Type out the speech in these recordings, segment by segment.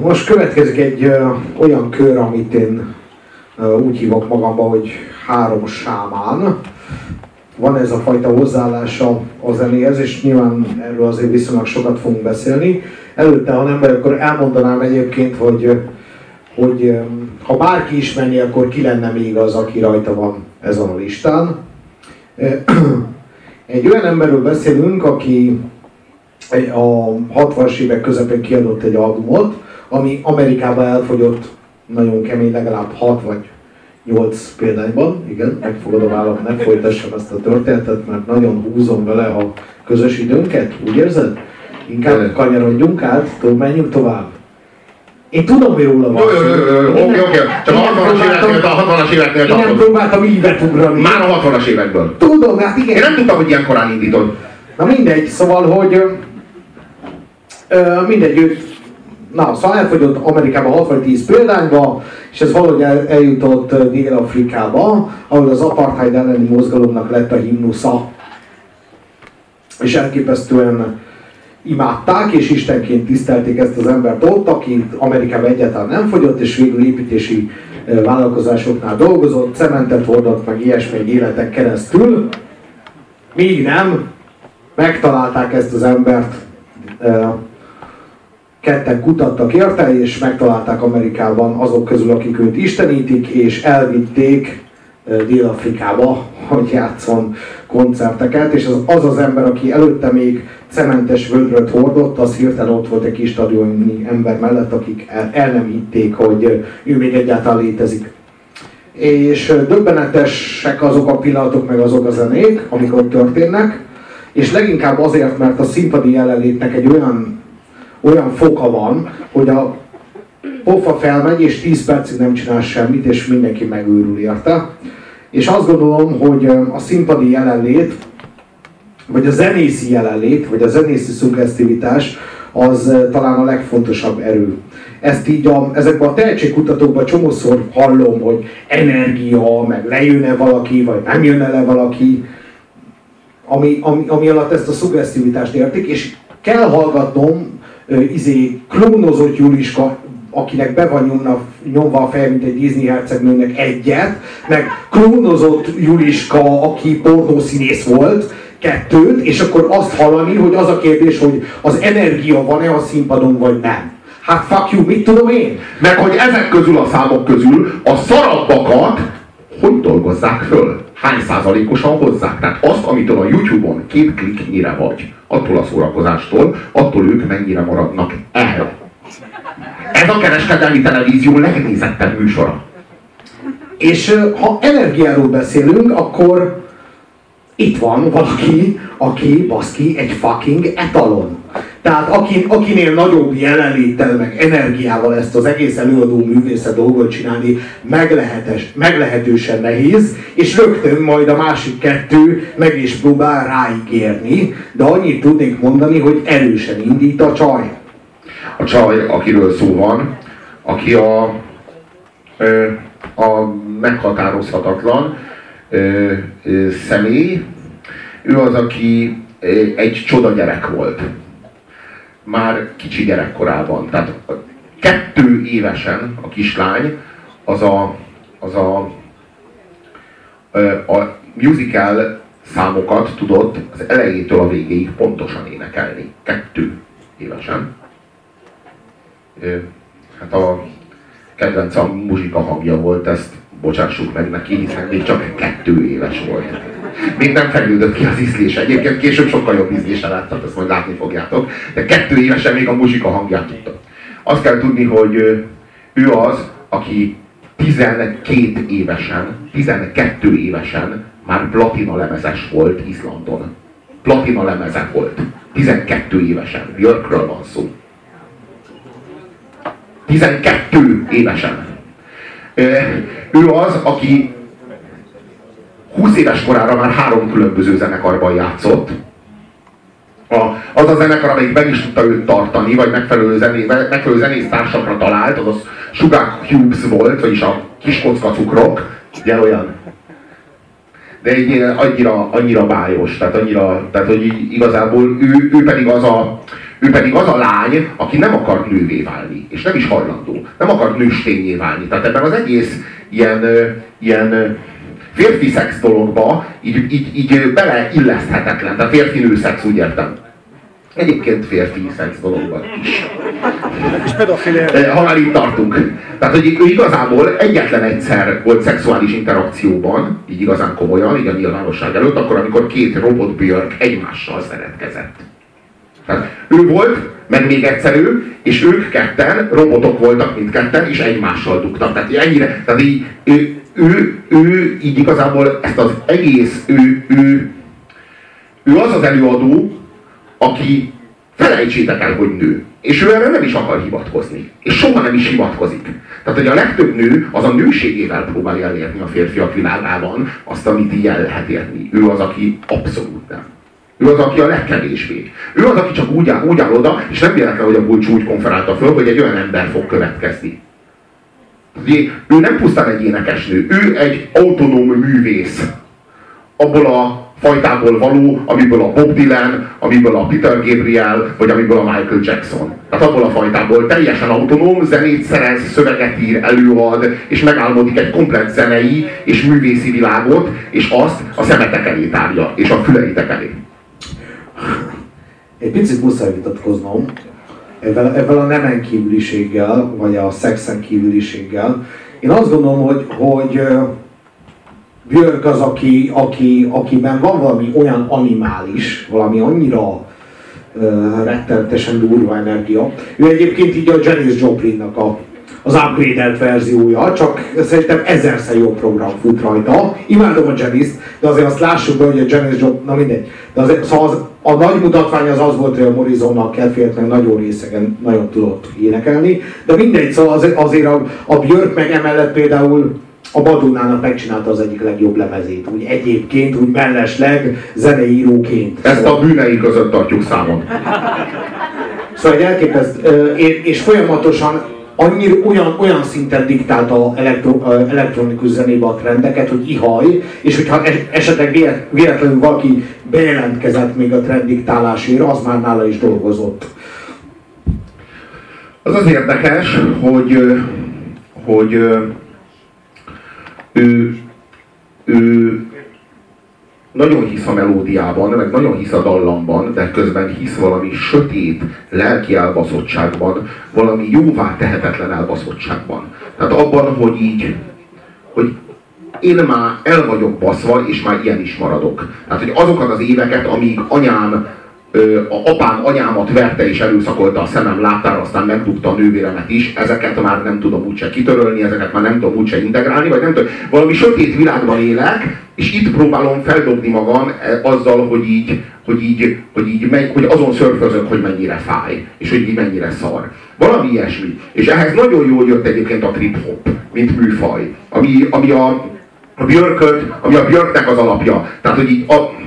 Most következik egy ö, olyan kör, amit én ö, úgy hívok magamba, hogy három sámán. Van ez a fajta hozzáállása a zenéhez, és nyilván erről azért viszonylag sokat fogunk beszélni. Előtte, ha nem vagy, akkor elmondanám egyébként, hogy, hogy ha bárki ismerni, akkor ki lenne még az, aki rajta van ezen a listán. Egy olyan emberről beszélünk, aki a 60-as évek közepén kiadott egy albumot, ami Amerikában elfogyott nagyon kemény, legalább 6 vagy 8 példányban. Igen, megfogadom állam, ne folytassam ezt a történetet, mert nagyon húzom vele a közös időnket, úgy érzed? Inkább kanyarodjunk át, tudom, menjünk tovább. Én tudom, hogy róla van. Jó, jó, jó, jó, oké, oké. Csak a 60-as éveknél, a 60-as éveknél Én nem próbáltam ívet ugrani. Már a 60-as évekből. Tudom, hát igen. Én nem tudtam, hogy ilyen korán indítod. Na mindegy, szóval, hogy ö, ö, mindegy, ő, na, szóval elfogyott Amerikában 60-10 példányba, és ez valahogy el, eljutott ö, Dél-Afrikába, ahol az apartheid elleni mozgalomnak lett a himnusza. És elképesztően imádták, és istenként tisztelték ezt az embert ott, aki Amerikában egyáltalán nem fogyott, és végül építési ö, vállalkozásoknál dolgozott, cementet hordott, meg ilyesmi életek keresztül. Míg nem, megtalálták ezt az embert, ö, ketten kutattak érte, és megtalálták Amerikában azok közül, akik őt istenítik, és elvitték Dél-Afrikába, hogy játszon koncerteket, és az, az az ember, aki előtte még cementes vödröt hordott, az hirtelen ott volt egy kis stadioni ember mellett, akik el, el nem hitték, hogy ő még egyáltalán létezik. És döbbenetesek azok a pillanatok, meg azok a zenék, amik ott történnek, és leginkább azért, mert a színpadi jelenlétnek egy olyan, olyan foka van, hogy a pofa felmegy, és 10 percig nem csinál semmit, és mindenki megőrül érte. És azt gondolom, hogy a színpadi jelenlét, vagy a zenészi jelenlét, vagy a zenészi szuggesztivitás, az talán a legfontosabb erő. Ezt így a, ezekben a tehetségkutatókban csomószor hallom, hogy energia, meg lejönne valaki, vagy nem jönne le valaki, ami, ami, ami alatt ezt a szuggesztivitást értik, és kell hallgatnom izé, klónozott Juliska, akinek be van nyomna, nyomva a feje, mint egy Disney hercegnőnek egyet, meg klónozott Juliska, aki pornószínész volt, kettőt, és akkor azt hallani, hogy az a kérdés, hogy az energia van-e a színpadon, vagy nem. Hát fuck you, mit tudom én? Meg hogy ezek közül a számok közül a szarabbakat hogy dolgozzák föl? Hány százalékosan hozzák? Tehát azt, amitől a YouTube-on két kliknyire vagy, attól a szórakozástól, attól ők mennyire maradnak el. Ez a kereskedelmi televízió legnézettebb műsora. És ha energiáról beszélünk, akkor itt van valaki, aki baszki egy fucking etalon. Tehát aki, akinél nagyobb jelenléttel, meg energiával ezt az egész előadó művészet dolgot csinálni meglehetes, meglehetősen nehéz, és rögtön majd a másik kettő meg is próbál ráígérni, de annyit tudnék mondani, hogy erősen indít a csaj. A csaj, akiről szó van, aki a, a meghatározhatatlan ö, személy, ő az, aki egy csoda gyerek volt. Már kicsi gyerekkorában. Tehát kettő évesen a kislány az a, az a, a musical számokat tudott az elejétől a végéig pontosan énekelni. Kettő évesen. Hát a kedvenc a muzsika hangja volt, ezt bocsássuk meg neki, hiszen még csak kettő éves volt. Még nem fejlődött ki az ízlése. Egyébként később sokkal jobb ízlése lett, tehát ezt majd látni fogjátok. De kettő évesen még a muzsika hangját tudta. Azt kell tudni, hogy ő az, aki 12 évesen, 12 évesen már platina lemezes volt Izlandon. Platina lemeze volt. 12 évesen. Björkről van szó. 12 évesen. Ő az, aki 20 éves korára már három különböző zenekarban játszott. A, az a zenekar, amelyik meg is tudta őt tartani, vagy megfelelő, zené, megfelelő zenésztársakra talált, az a Sugar Cubes volt, vagyis a kiskocka cukrok, ugye olyan. De egy annyira, annyira bájos, tehát annyira, tehát hogy igazából ő, ő pedig az a, Ő pedig az a lány, aki nem akart nővé válni, és nem is hajlandó. Nem akart nőstényé válni. Tehát ebben az egész ilyen, ilyen férfi szex dologba így, így, így beleilleszthetetlen. Tehát férfi-nő szex, úgy értem. Egyébként férfi szex dologban is. És pedofilia. Ha már itt tartunk. Tehát, hogy ő igazából egyetlen egyszer volt szexuális interakcióban, így igazán komolyan, így a nyilvánosság előtt, akkor, amikor két robot Björk egymással szeretkezett. Ő volt, meg még egyszer ő, és ők ketten, robotok voltak mindketten, és egymással dugtak. Tehát ennyire, tehát így, ő, ő, ő így igazából ezt az egész, ő, ő, ő az az előadó, aki felejtsétek el, hogy nő. És ő erre nem is akar hivatkozni. És soha nem is hivatkozik. Tehát, hogy a legtöbb nő az a nőségével próbálja elérni a férfiak világában azt, amit el lehet érni. Ő az, aki abszolút nem. Ő az, aki a legkevésbé. Ő az, aki csak úgy áll, úgy áll oda, és nem véletlen, hogy a Bulcs úgy konferálta föl, hogy egy olyan ember fog következni. Ő nem pusztán egy énekesnő, ő egy autonóm művész. Abból a fajtából való, amiből a Bob Dylan, amiből a Peter Gabriel, vagy amiből a Michael Jackson. Tehát abból a fajtából teljesen autonóm, zenét szerez, szöveget ír, előad, és megálmodik egy komplet zenei és művészi világot, és azt a szemetek elé tárja, és a füleitek elé. Egy picit muszáj vitatkoznom ebben, ebben a nemen kívüliséggel, vagy a szexen kívüliséggel. Én azt gondolom, hogy, hogy Björk az, aki, aki, akiben van valami olyan animális, valami annyira uh, rettenetesen durva energia. Ő egyébként így a Janis Joplinnak a, az upgraded verziója, csak szerintem ezerszer jobb program fut rajta. Imádom a janis de azért azt lássuk be, hogy a Janis Joplin, na mindegy. De azért, szóval az, a nagy mutatvány az az volt, hogy a Morrisonnak kedvéért meg nagyon részegen nagyon tudott énekelni, de mindegy, szóval azért, azért a, a Björk meg emellett például a Madonnának megcsinálta az egyik legjobb lemezét, úgy egyébként, úgy mellesleg zeneíróként. Ezt a bűnei között tartjuk számon. Szóval egy elképeszt, és folyamatosan annyira olyan, olyan szinten diktálta elektro, elektronikus zenébe a trendeket, hogy ihaj, és hogyha esetleg véletlenül valaki bejelentkezett még a trend diktálásért, az már nála is dolgozott. Az az érdekes, hogy, hogy ő, ő nagyon hisz a melódiában, meg nagyon hisz a dallamban, de közben hisz valami sötét lelki elbaszottságban, valami jóvá tehetetlen elbaszottságban. Tehát abban, hogy így, hogy én már el vagyok baszva, és már ilyen is maradok. Tehát, hogy azokat az éveket, amíg anyám a apám anyámat verte és erőszakolta a szemem láttára, aztán megdugta a nővéremet is, ezeket már nem tudom úgyse kitörölni, ezeket már nem tudom úgyse integrálni, vagy nem tudom, valami sötét világban élek, és itt próbálom feldobni magam e, azzal, hogy így, hogy így, hogy így hogy azon szörfözök, hogy mennyire fáj, és hogy így mennyire szar. Valami ilyesmi. És ehhez nagyon jól jött egyébként a trip-hop, mint műfaj, ami, ami a, a Björköt, ami a Björknek az alapja. Tehát, hogy így a,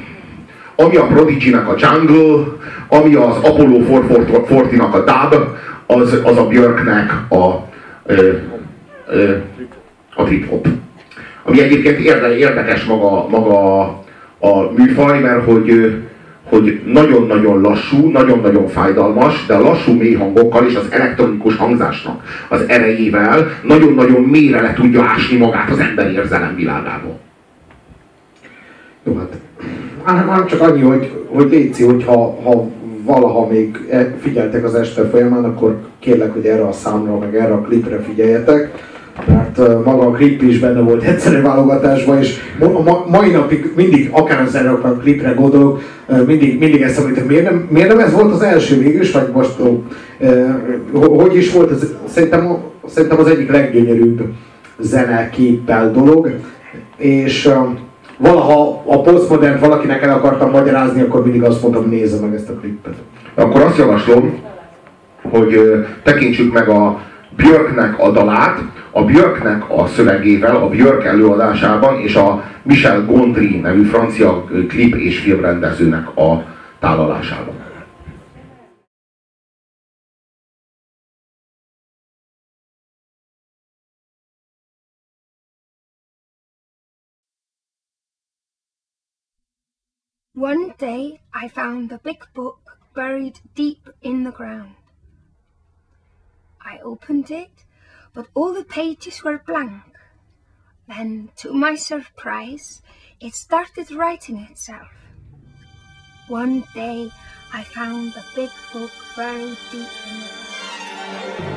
ami a Prodigy-nek a Jungle, ami az Apollo 440-nak a Dub, az, az a Björknek a, ö, ö, a trip-hop. Ami egyébként érdekes maga, maga a műfaj, mert hogy, hogy nagyon-nagyon lassú, nagyon-nagyon fájdalmas, de a lassú mély hangokkal és az elektronikus hangzásnak az erejével nagyon-nagyon mélyre le tudja ásni magát az ember érzelem világába. Jó, hát már csak annyi, hogy, hogy létszi, hogy ha, ha valaha még e, figyeltek az este folyamán, akkor kérlek, hogy erre a számra, meg erre a klipre figyeljetek, mert maga a klip is benne volt egyszerű válogatásban, és ma, mai napig mindig, akár az erre a klipre gondolok, mindig, mindig ezt említem, miért nem, miért nem ez volt az első végül vagy most, hogy is volt, ez, szerintem, szerintem az egyik leggyönyörűbb zeneképpel dolog, és valaha a postmodern valakinek el akartam magyarázni, akkor mindig azt mondtam, nézze meg ezt a klippet. Akkor azt javaslom, hogy tekintsük meg a Björknek a dalát, a Björknek a szövegével, a Björk előadásában, és a Michel Gondry nevű francia klip és filmrendezőnek a tálalásában. One day I found a big book buried deep in the ground. I opened it, but all the pages were blank. Then, to my surprise, it started writing itself. One day, I found a big book buried deep in it.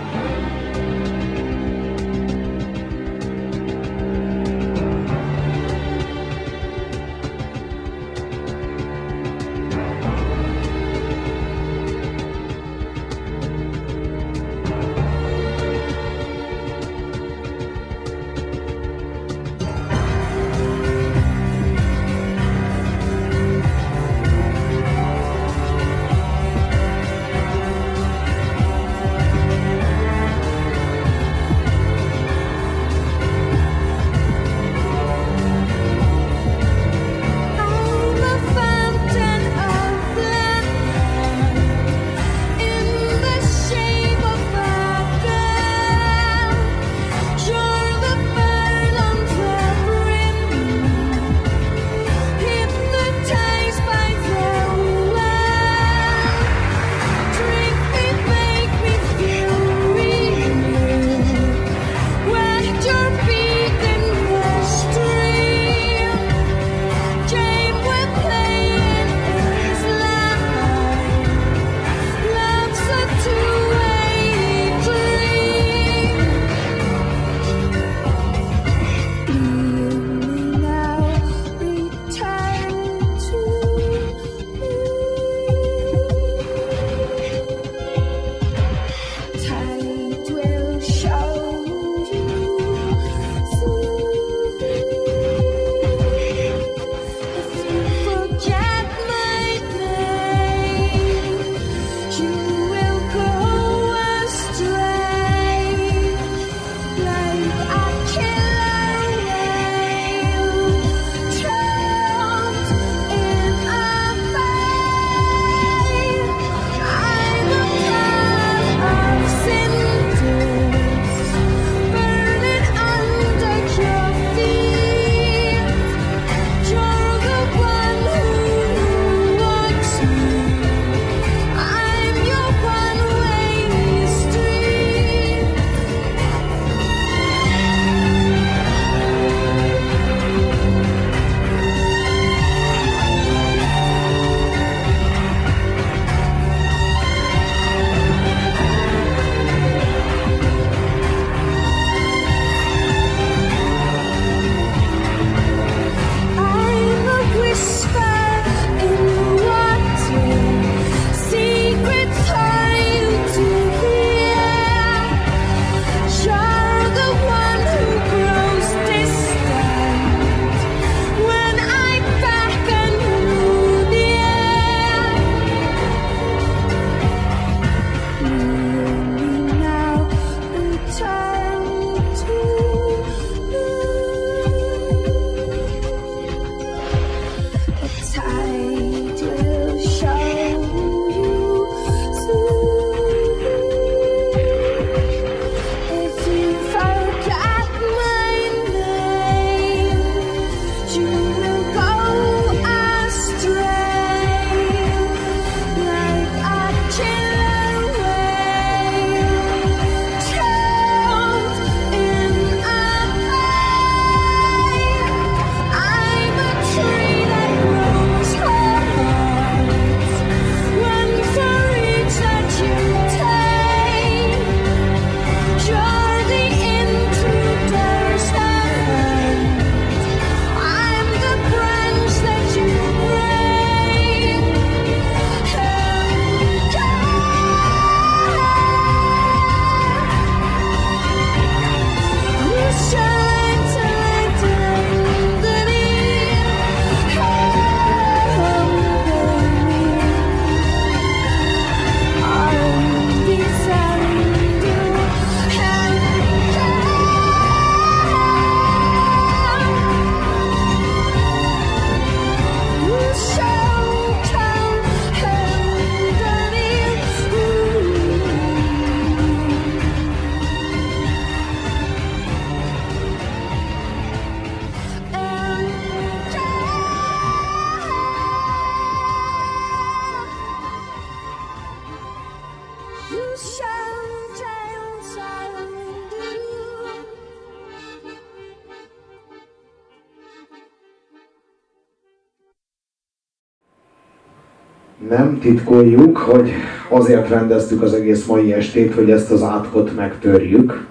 Nem titkoljuk, hogy azért rendeztük az egész mai estét, hogy ezt az átkot megtörjük.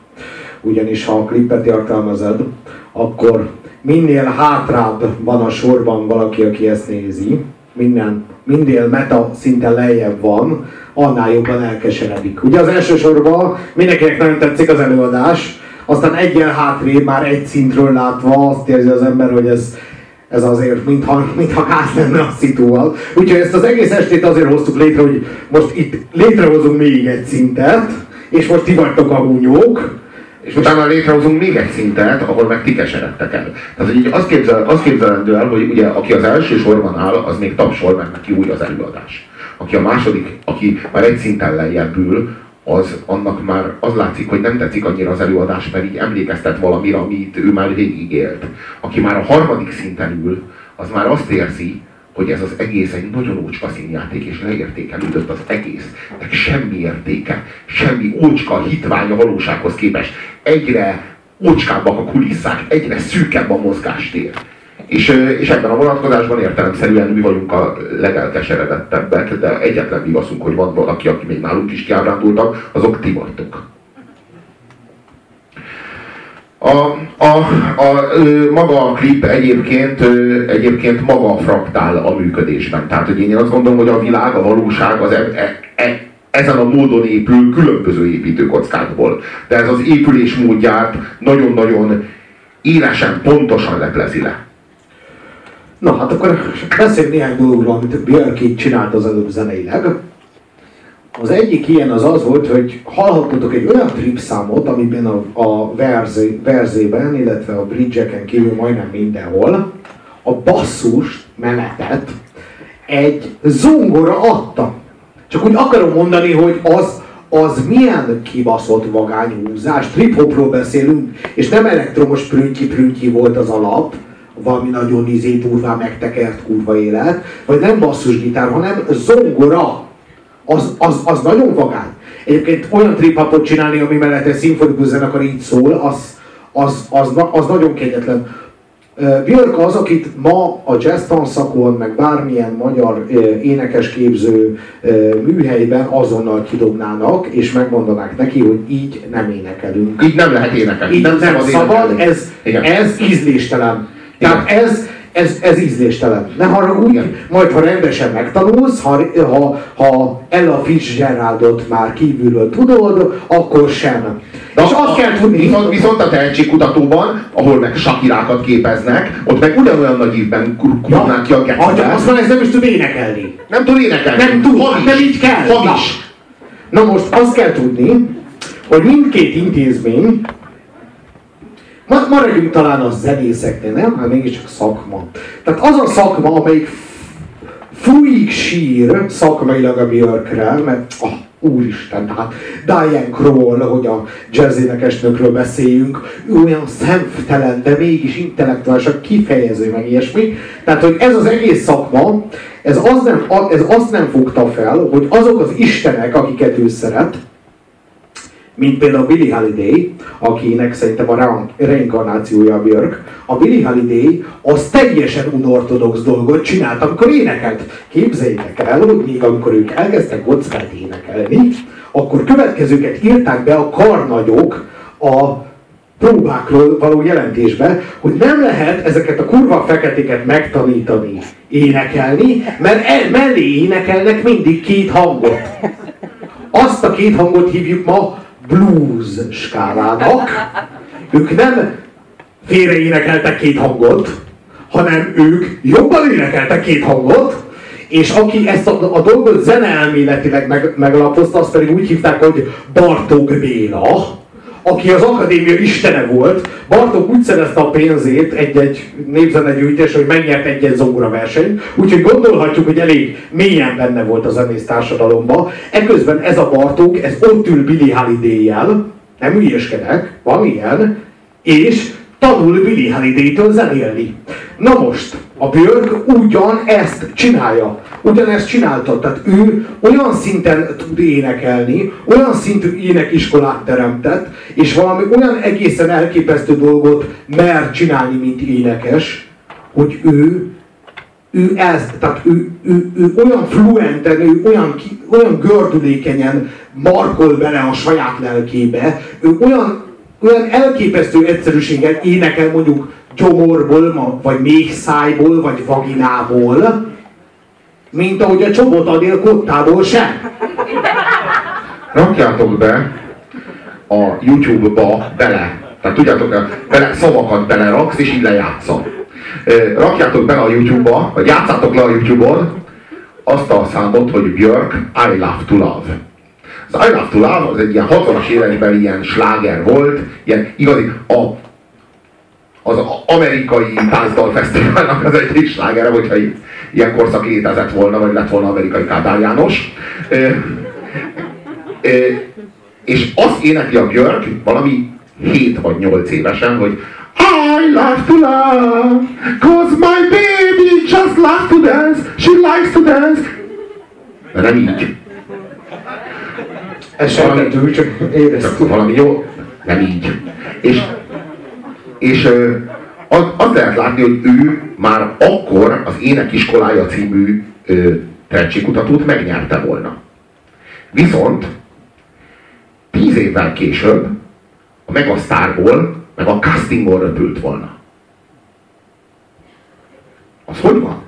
Ugyanis ha a klippet értelmezed, akkor minél hátrább van a sorban valaki, aki ezt nézi, minden, minél meta szinten lejjebb van, annál jobban elkeseredik. Ugye az első sorban mindenkinek nagyon tetszik az előadás, aztán egyen hátrébb már egy szintről látva azt érzi az ember, hogy ez, ez azért mintha, mintha gáz lenne a szitúval. Úgyhogy ezt az egész estét azért hoztuk létre, hogy most itt létrehozunk még egy szintet, és most ti vagytok a húnyók, és utána létrehozunk még egy szintet, ahol meg ti keseredtek el. Tehát hogy így azt, képzel, azt képzelendő el, hogy ugye aki az első sorban áll, az még tapsol, mert neki új az előadás. Aki a második, aki már egy szinten lejjebb ül, az annak már az látszik, hogy nem tetszik annyira az előadás, mert így emlékeztet valamire, amit ő már végigélt. Aki már a harmadik szinten ül, az már azt érzi, hogy ez az egész egy nagyon ócska színjáték, és leértékelődött az egész. De semmi értéke, semmi ócska hitvány a valósághoz képest. Egyre ócskábbak a kulisszák, egyre szűkebb a mozgástér. És, és ebben a vonatkozásban értelemszerűen mi vagyunk a legelkeseredettebbek, de egyetlen vigaszunk, hogy van valaki, aki még nálunk is kiábrándultak, azok ti vagytok. A, a, a, maga a klip egyébként, egyébként maga fraktál a működésben. Tehát, hogy én azt gondolom, hogy a világ, a valóság az e, e, e, ezen a módon épül különböző építőkockákból. De ez az épülés módját nagyon-nagyon élesen, pontosan leplezi le. Na hát akkor beszéljünk néhány dologról, amit Björk csinált az előbb zeneileg. Az egyik ilyen az az volt, hogy hallhattatok egy olyan trip számot, amiben a, a verzé, verzében, illetve a bridge kívül majdnem mindenhol a basszus menetet egy zongora adta. Csak úgy akarom mondani, hogy az, az milyen kibaszott vagányhúzás, trip-hopról beszélünk, és nem elektromos prüntyi-prüntyi volt az alap, valami nagyon izé durván megtekert kurva élet, vagy nem basszusgitár, hanem zongora az, az, az nagyon vagány. Egyébként olyan trip csinálni, ami mellett egy szimfonikus zenekar így szól, az, az, az, az nagyon kegyetlen. Björk az, akit ma a jazz tanszakon, meg bármilyen magyar énekesképző műhelyben azonnal kidobnának, és megmondanák neki, hogy így nem énekelünk. Így nem lehet énekelni. Így nem, nem szabad, szabad ez, ez ízléstelen. Tehát ez, ez, ez ízléstelen. Ne haragudj, majd ha rendesen megtanulsz, ha, ha, ha Ella Fitzgeraldot már kívülről tudod, akkor sem. De és azt kell tudni... Viszont, viszont a tehetségkutatóban, ahol meg sakirákat képeznek, ott meg ugyanolyan nagy évben kurnák ki a gecibe. Azt mondja, ez nem is tud énekelni. Nem tud énekelni. Nem tud, hamis. nem így kell. Hamis. Na. Na most azt kell tudni, hogy mindkét intézmény Maradjunk talán a zenészeknél, nem? Hát mégiscsak szakma. Tehát az a szakma, amelyik fújik sír szakmailag a Björkre, mert oh, úristen, tehát Diane Kroll, hogy a jazz énekesnőkről beszéljünk, ő olyan szemtelen, de mégis intellektuálisan kifejező, meg ilyesmi. Tehát, hogy ez az egész szakma, ez, az nem, ez azt nem fogta fel, hogy azok az istenek, akiket ő szeret, mint például Billy Holiday, akinek szerintem a reinkarnációja a Björk, a Billy Holiday az teljesen unortodox dolgot csinált, amikor énekelt. Képzeljétek el, hogy még amikor ők elkezdtek kockát énekelni, akkor következőket írták be a karnagyok a próbákról való jelentésbe, hogy nem lehet ezeket a kurva feketéket megtanítani énekelni, mert el, mellé énekelnek mindig két hangot. Azt a két hangot hívjuk ma blues skálának. Ők nem félre énekeltek két hangot, hanem ők jobban énekeltek két hangot, és aki ezt a, a dolgot zeneelméletileg meg, meglapozta, azt pedig úgy hívták, hogy Bartók Béla, aki az akadémia istene volt, Bartók úgy szerezte a pénzét egy-egy népzenegyűjtés, hogy megnyert egy-egy zongora versenyt, úgyhogy gondolhatjuk, hogy elég mélyen benne volt a zenész társadalomba. Eközben ez a Bartók, ez ott ül Billy holiday nem ügyeskedek, van ilyen, és tanul Billy Holiday-től zenélni. Na most, a Björk ugyan ezt csinálja. Ugyanezt csinálta. Tehát ő olyan szinten tud énekelni, olyan szintű énekiskolát teremtett, és valami olyan egészen elképesztő dolgot mer csinálni, mint énekes, hogy ő ő ez, tehát ő, ő, ő olyan fluenten, ő olyan, olyan gördülékenyen markol bele a saját lelkébe, ő olyan, olyan elképesztő egyszerűséggel énekel mondjuk gyomorból, vagy méhszájból, vagy vaginából, mint ahogy a csobot adél kottából sem. Rakjátok be a YouTube-ba bele. Tehát tudjátok, bele, szavakat beleraksz, és így lejátszom. Rakjátok bele a YouTube-ba, vagy játszátok le a YouTube-on azt a számot, hogy Björk I Love to Love. Az I Love to Love az egy ilyen 60-as években ilyen sláger volt, ilyen igazi, a, az amerikai táncdal fesztiválnak az egyik slágere, hogyha itt ilyen korszak létezett volna, vagy lett volna amerikai Kádár János. E, e, és azt énekli a Björk valami 7 vagy 8 évesen, hogy I love to love, cause my baby just loves to dance, she likes to dance. De nem így. Ez sem csak éreztük. Csak valami jó, nem így. És, és az, az lehet látni, hogy ő már akkor az Énekiskolája című tehetségkutatót megnyerte volna. Viszont tíz évvel később a Megasztárból meg a castingból röpült volna. Az hogy van?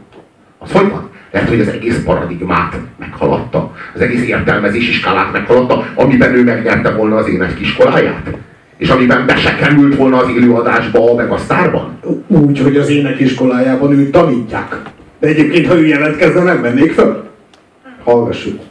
Az hogy van? Lehet, hogy az egész paradigmát meghaladta, az egész értelmezési skálát meghaladta, amiben ő megnyerte volna az énekiskoláját. És amiben be se került volna az élőadásba, meg a sztárban. Úgy, hogy az énekiskolájában őt tanítják. De egyébként, ha ő jelentkezne, nem vennék föl. Hallgassuk.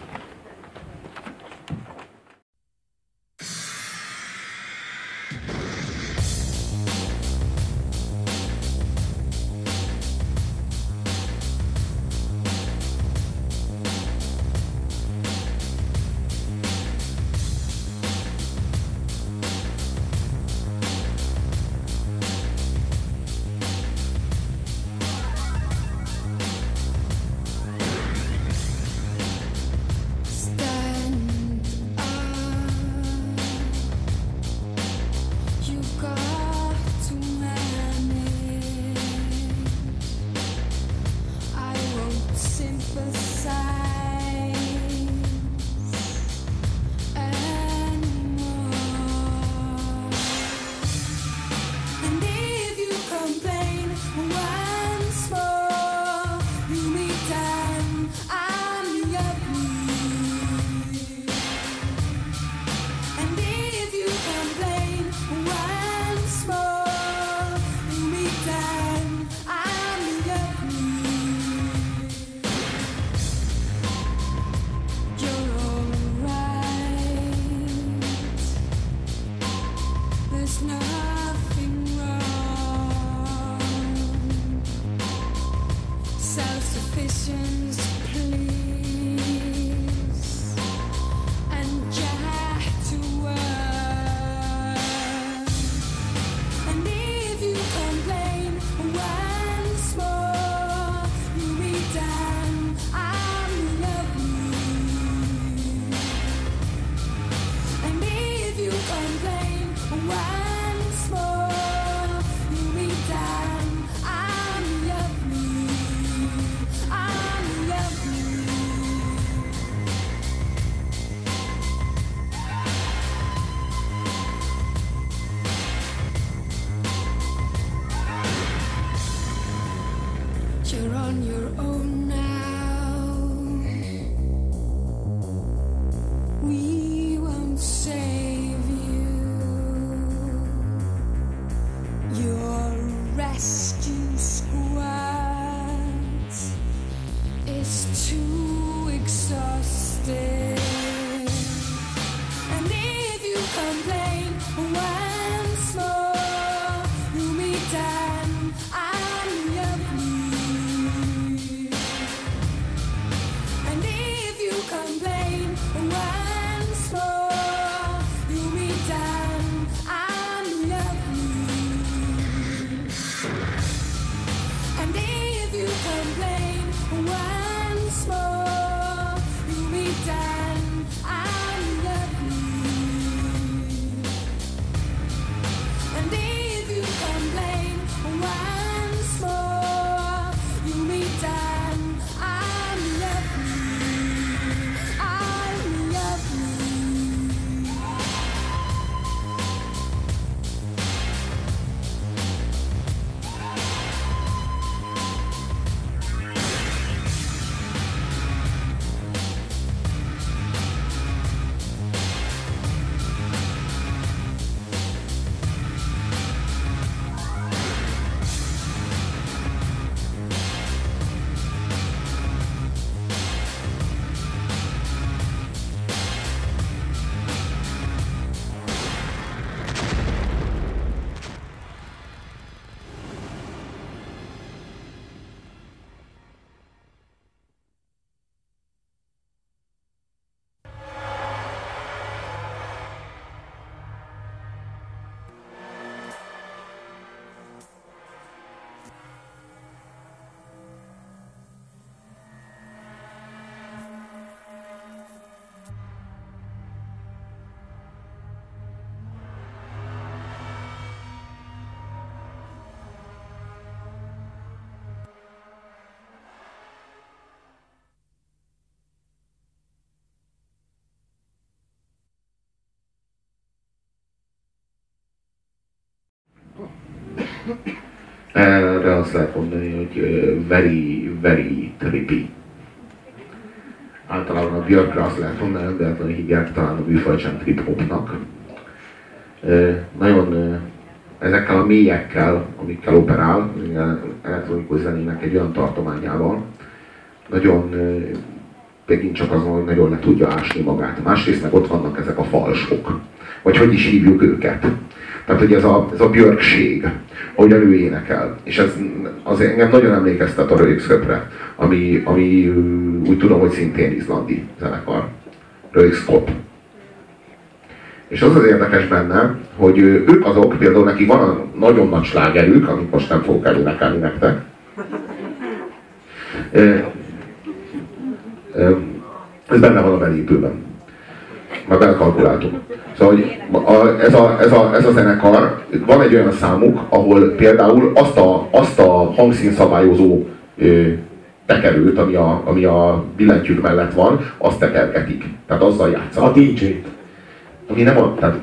Erre azt lehet mondani, hogy very, very trippy. Általában a Björkre azt lehet mondani, hogy véletlenül hívják talán a műfajt sem trip hopnak. Nagyon ezekkel a mélyekkel, amikkel operál, elektronikus zenének egy olyan tartományával, nagyon megint csak azon, hogy nagyon le tudja ásni magát. Másrészt meg ott vannak ezek a falsok, vagy hogy is hívjuk őket. Tehát, hogy ez a, ez a björkség, ahogy ő énekel. És ez az engem nagyon emlékeztet a Röjkszöpre, ami, ami úgy tudom, hogy szintén izlandi zenekar. Röjkszkop. És az az érdekes benne, hogy ők azok, például neki van a nagyon nagy slágerük, amit most nem fogok elénekelni nektek. Ez benne van a belépőben. Már belekalkuláltuk. Szóval, hogy a, ez, a, ez, a, ez a zenekar, van egy olyan számuk, ahol például azt a, azt a hangszínszabályozó ö, tekerőt, ami a, ami a billentyűk mellett van, azt tekergetik. Tehát azzal játszanak. A DJ-t. Ami nem a, tehát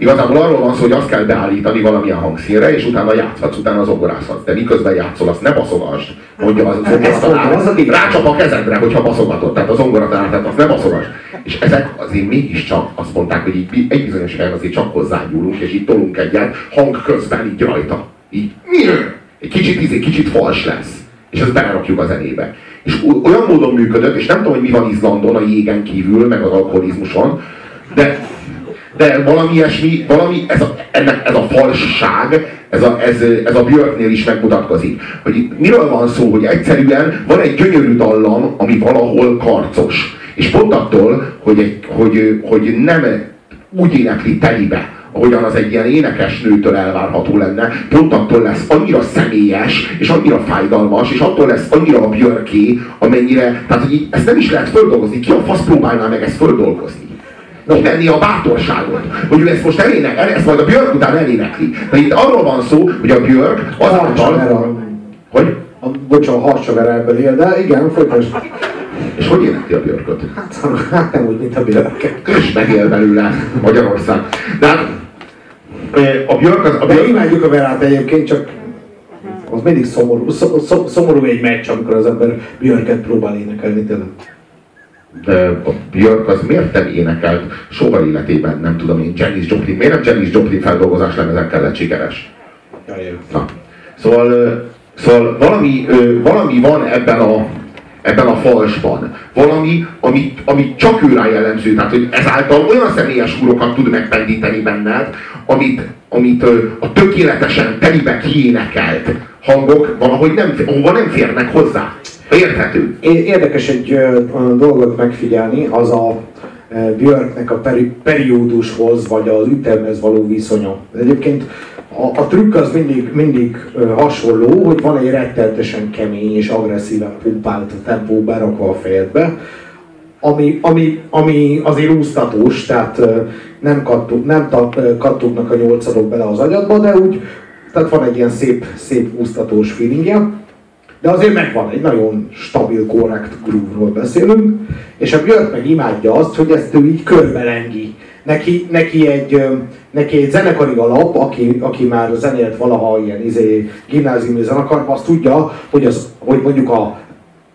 Igazából arról van szó, hogy azt kell beállítani valamilyen hangszínre, és utána játszhatsz, utána zongorázhatsz. De miközben játszol, azt ne baszogasd, mondja az zongoratanár. Rácsap a kezedre, hogyha baszogatod, tehát a zongoratanár, tehát azt ne baszogasd. És ezek azért mégiscsak azt mondták, hogy így egy bizonyos helyen azért csak hozzányúlunk, és így tolunk egyet hang közben így rajta. Így, egy kicsit, izé, kicsit fals lesz. És ezt belerakjuk a zenébe. És olyan módon működött, és nem tudom, hogy mi van Izlandon a jégen kívül, meg az alkoholizmuson, de de valami ilyesmi, valami, ez a, ennek, ez a falsság, ez a, ez, ez a Björknél is megmutatkozik. Hogy itt miről van szó, hogy egyszerűen van egy gyönyörű dallam, ami valahol karcos. És pont attól, hogy, egy, hogy, hogy nem úgy énekli telibe, ahogyan az egy ilyen énekes nőtől elvárható lenne, pont attól lesz annyira személyes, és annyira fájdalmas, és attól lesz annyira a björké, amennyire, tehát hogy ezt nem is lehet földolgozni. Ki a fasz próbálná meg ezt földolgozni? Kivenni a bátorságot, hogy ő ezt most elének, ezt majd a Björk után elénekli. De itt arról van szó, hogy a Björk azáltal... Hogy? A, bocsánat, a harcsaver ebből él, de igen, folytasd. És hogy énekli a Björköt? Hát, hát nem úgy, mint a Björk. És megél belőle Magyarország. De hát, a Björk az... A Björk... De imádjuk a Verát egyébként, csak az mindig szomorú, szomorú egy meccs, amikor az ember Björket próbál énekelni tényleg Björk az miért nem énekelt soha életében, nem tudom én, Janis Joplin, miért nem Janis Joplin feldolgozás lemezekkel lett sikeres? Na. Szóval, szóval valami, valami van ebben a, ebben a falsban. Valami, amit, amit csak ő rá jellemző. Tehát, hogy ezáltal olyan személyes húrokat tud megpendíteni benned, amit, amit a tökéletesen telibe kiénekelt hangok valahogy nem, ahova nem férnek hozzá. Érthető. Érdekes egy dolgot megfigyelni, az a Björknek a peri, periódushoz, vagy az ütemhez való viszonya. Egyébként a, a trükk az mindig, mindig hasonló, hogy van egy rettenetesen kemény és agresszíven pumpált tempó berakva a fejedbe, ami, ami, ami azért úsztatós, tehát nem, kattog, nem kattognak a nyolcadok bele az agyadba, de úgy, tehát van egy ilyen szép, szép úsztatós feelingje. De azért megvan, egy nagyon stabil, korrekt groove-ról beszélünk, és a Björk meg imádja azt, hogy ezt ő így körbelengi. Neki, neki, egy, neki egy zenekari alap, aki, aki már zenélt valaha ilyen izé, gimnáziumi zenekarban, azt tudja, hogy, az, hogy mondjuk a,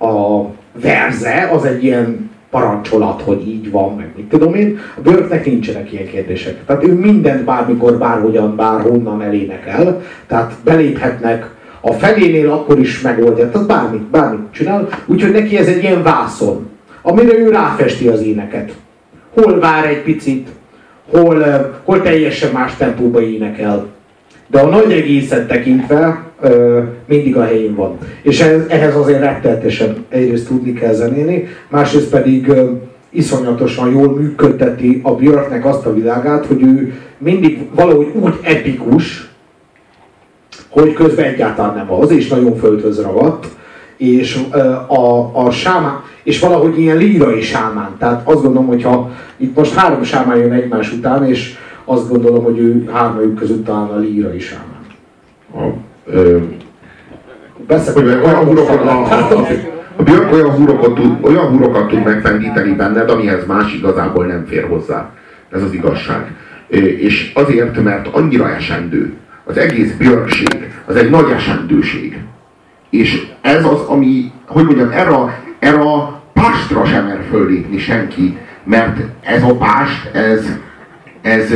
a verze az egy ilyen parancsolat, hogy így van, meg mit tudom én. A Björknek nincsenek ilyen kérdések. Tehát ő mindent bármikor, bárhogyan, bárhonnan elénekel. Tehát beléphetnek a felénél akkor is megoldja, tehát bármit, bármit csinál, úgyhogy neki ez egy ilyen vászon, amire ő ráfesti az éneket. Hol vár egy picit, hol, hol teljesen más tempóba énekel. De a nagy egészet tekintve mindig a helyén van. És ehhez azért rettenetesen egyrészt tudni kell zenélni, másrészt pedig iszonyatosan jól működteti a Björknek azt a világát, hogy ő mindig valahogy úgy epikus, hogy közben egyáltalán nem az, és nagyon földhöz ragadt, és a, a sámán, és valahogy ilyen lírai sámán. Tehát azt gondolom, hogyha itt most három sámán jön egymás után, és azt gondolom, hogy ő hármajuk között talán a lírai sámán. A, ö, olyan húrokat, a, a, a Björk olyan húrokat, tud, olyan húrokat tud megfendíteni benned, amihez más igazából nem fér hozzá. Ez az igazság. És azért, mert annyira esendő, az egész björnség, az egy nagy esendőség. És ez az, ami, hogy mondjam, erre, erre a pástra sem mer föllépni senki, mert ez a pást, ez, ez,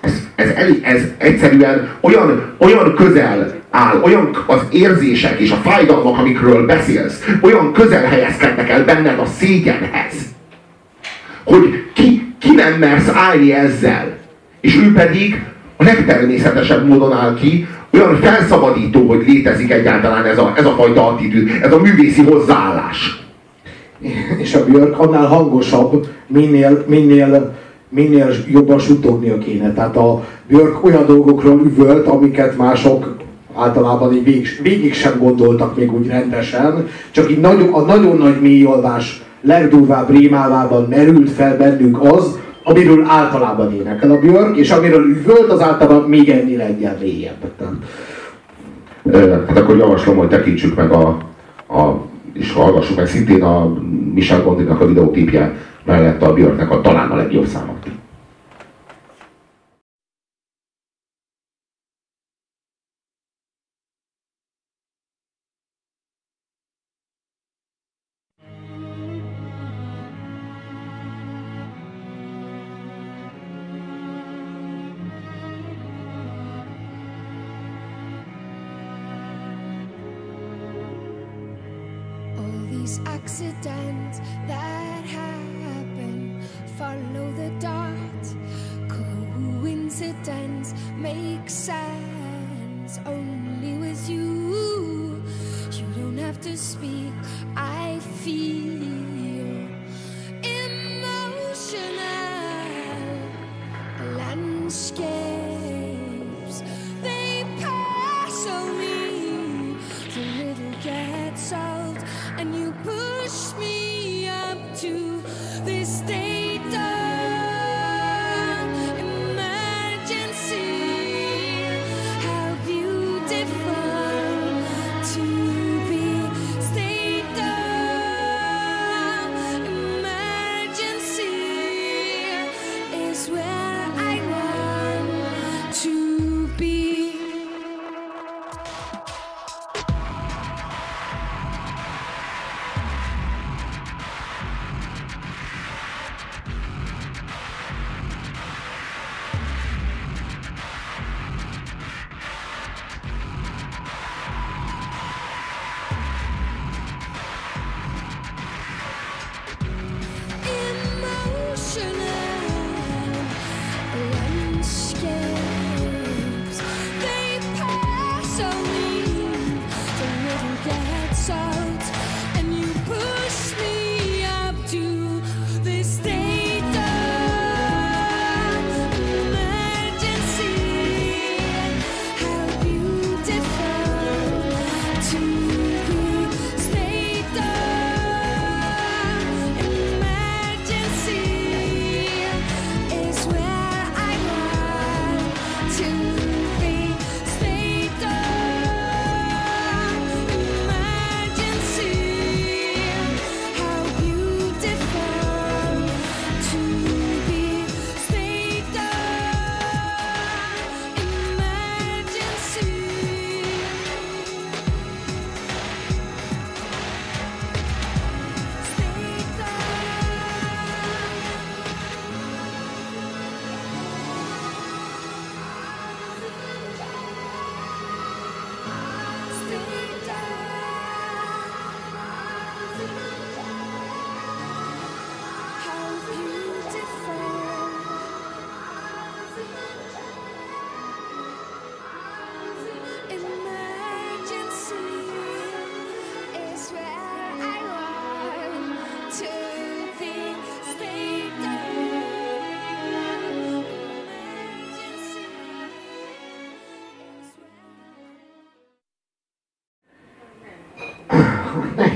ez, ez, elég, ez egyszerűen olyan, olyan közel áll, olyan az érzések és a fájdalmak, amikről beszélsz, olyan közel helyezkednek el benned a szégyenhez, hogy ki, ki nem mersz állni ezzel. És ő pedig a legtermészetesebb módon áll ki, olyan felszabadító, hogy létezik egyáltalán ez a, ez a fajta attitűd, ez a művészi hozzáállás. És a Björk annál hangosabb, minél, minél, minél jobban suttognia kéne. Tehát a Björk olyan dolgokról üvölt, amiket mások általában így végig, végig sem gondoltak még úgy rendesen, csak így nagyon, a nagyon nagy mélyolvás legdurvább rémálvában merült fel bennünk az, amiről általában énekel a Björk, és amiről üvölt, az általában még ennél egyen mélyebb. Hát akkor javaslom, hogy tekintsük meg a, a és hallgassuk meg szintén a Michel Gondinak a videóklipje mellett a Björknek a talán a legjobb számot.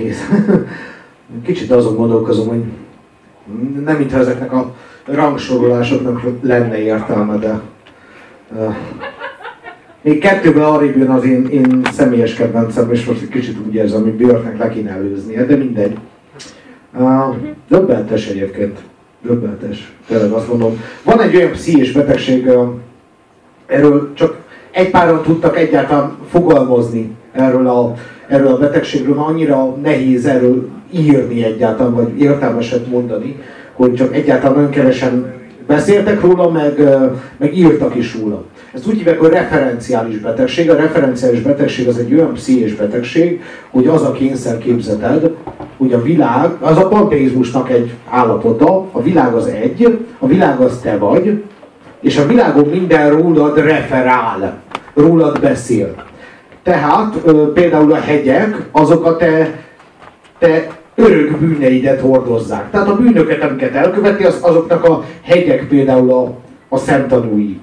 Nehéz. Kicsit azon gondolkozom, hogy nem mintha ezeknek a rangsorolásoknak lenne értelme, de uh, még kettőben arrébb jön az én, én személyes kedvencem, és most egy kicsit úgy érzem, hogy Björknek le kéne előznie, de mindegy. Uh, döbbentes egyébként. Döbbentes. Tényleg azt mondom. Van egy olyan pszichés betegség, uh, erről csak egy páran tudtak egyáltalán fogalmazni erről a, erről a betegségről, mert annyira nehéz erről írni egyáltalán, vagy értelmeset mondani, hogy csak egyáltalán nagyon kevesen beszéltek róla, meg, meg írtak is róla. Ezt úgy hívják, hogy referenciális betegség. A referenciális betegség az egy olyan pszichés betegség, hogy az a kényszerképzeted, hogy a világ, az a panteizmusnak egy állapota, a világ az egy, a világ az te vagy, és a világon minden rólad referál, rólad beszél. Tehát például a hegyek, azok a te, te örök bűneidet hordozzák. Tehát a bűnöket, amiket elköveti, az, azoknak a hegyek például a, a szemtanúi.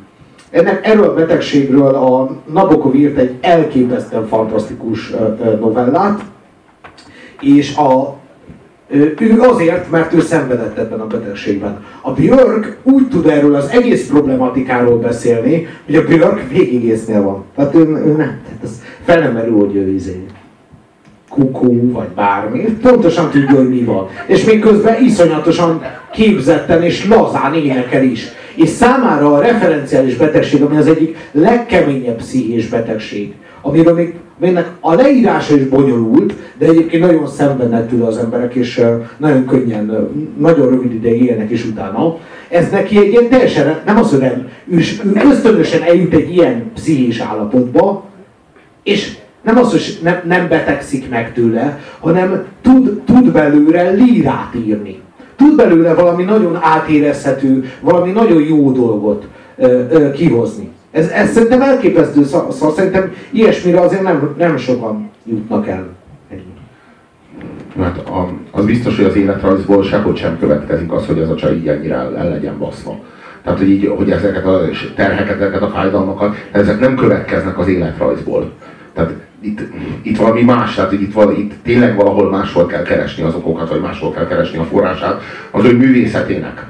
Ennek, erről a betegségről a Nabokov írt egy elképesztően fantasztikus novellát, és a, ő azért, mert ő szenvedett ebben a betegségben. A Björk úgy tud erről az egész problematikáról beszélni, hogy a Björk végigésznél van. Tehát ő, ő nem, tehát ez fel nem merül, hogy ő izé kukú, vagy bármi, pontosan tudja, hogy mi van. És még közben iszonyatosan képzetten és lazán énekel is. És számára a referenciális betegség, ami az egyik legkeményebb pszichés betegség, amiről még aminek a leírása is bonyolult, de egyébként nagyon szenvednek tőle az emberek, és nagyon könnyen, nagyon rövid ideig élnek is utána. Ez neki egy ilyen teljesen, nem az, hogy nem, ő ösztönösen eljut egy ilyen pszichés állapotba, és nem az, hogy nem, nem betegszik meg tőle, hanem tud, tud belőle lírát írni. Tud belőle valami nagyon átérezhető, valami nagyon jó dolgot ö, ö, kihozni. Ez, ez szerintem elképesztő, szóval szerintem ilyesmire azért nem, nem sokan jutnak el. Hát a, az biztos, hogy az életrajzból sehogy sem következik az, hogy az a csaj így ennyire el, el legyen baszva. Tehát, hogy, így, hogy ezeket a terheket, ezeket a fájdalmakat, ezek nem következnek az életrajzból. Tehát itt, itt valami más, tehát itt, val, itt tényleg valahol máshol kell keresni az okokat, vagy máshol kell keresni a forrását az ő művészetének.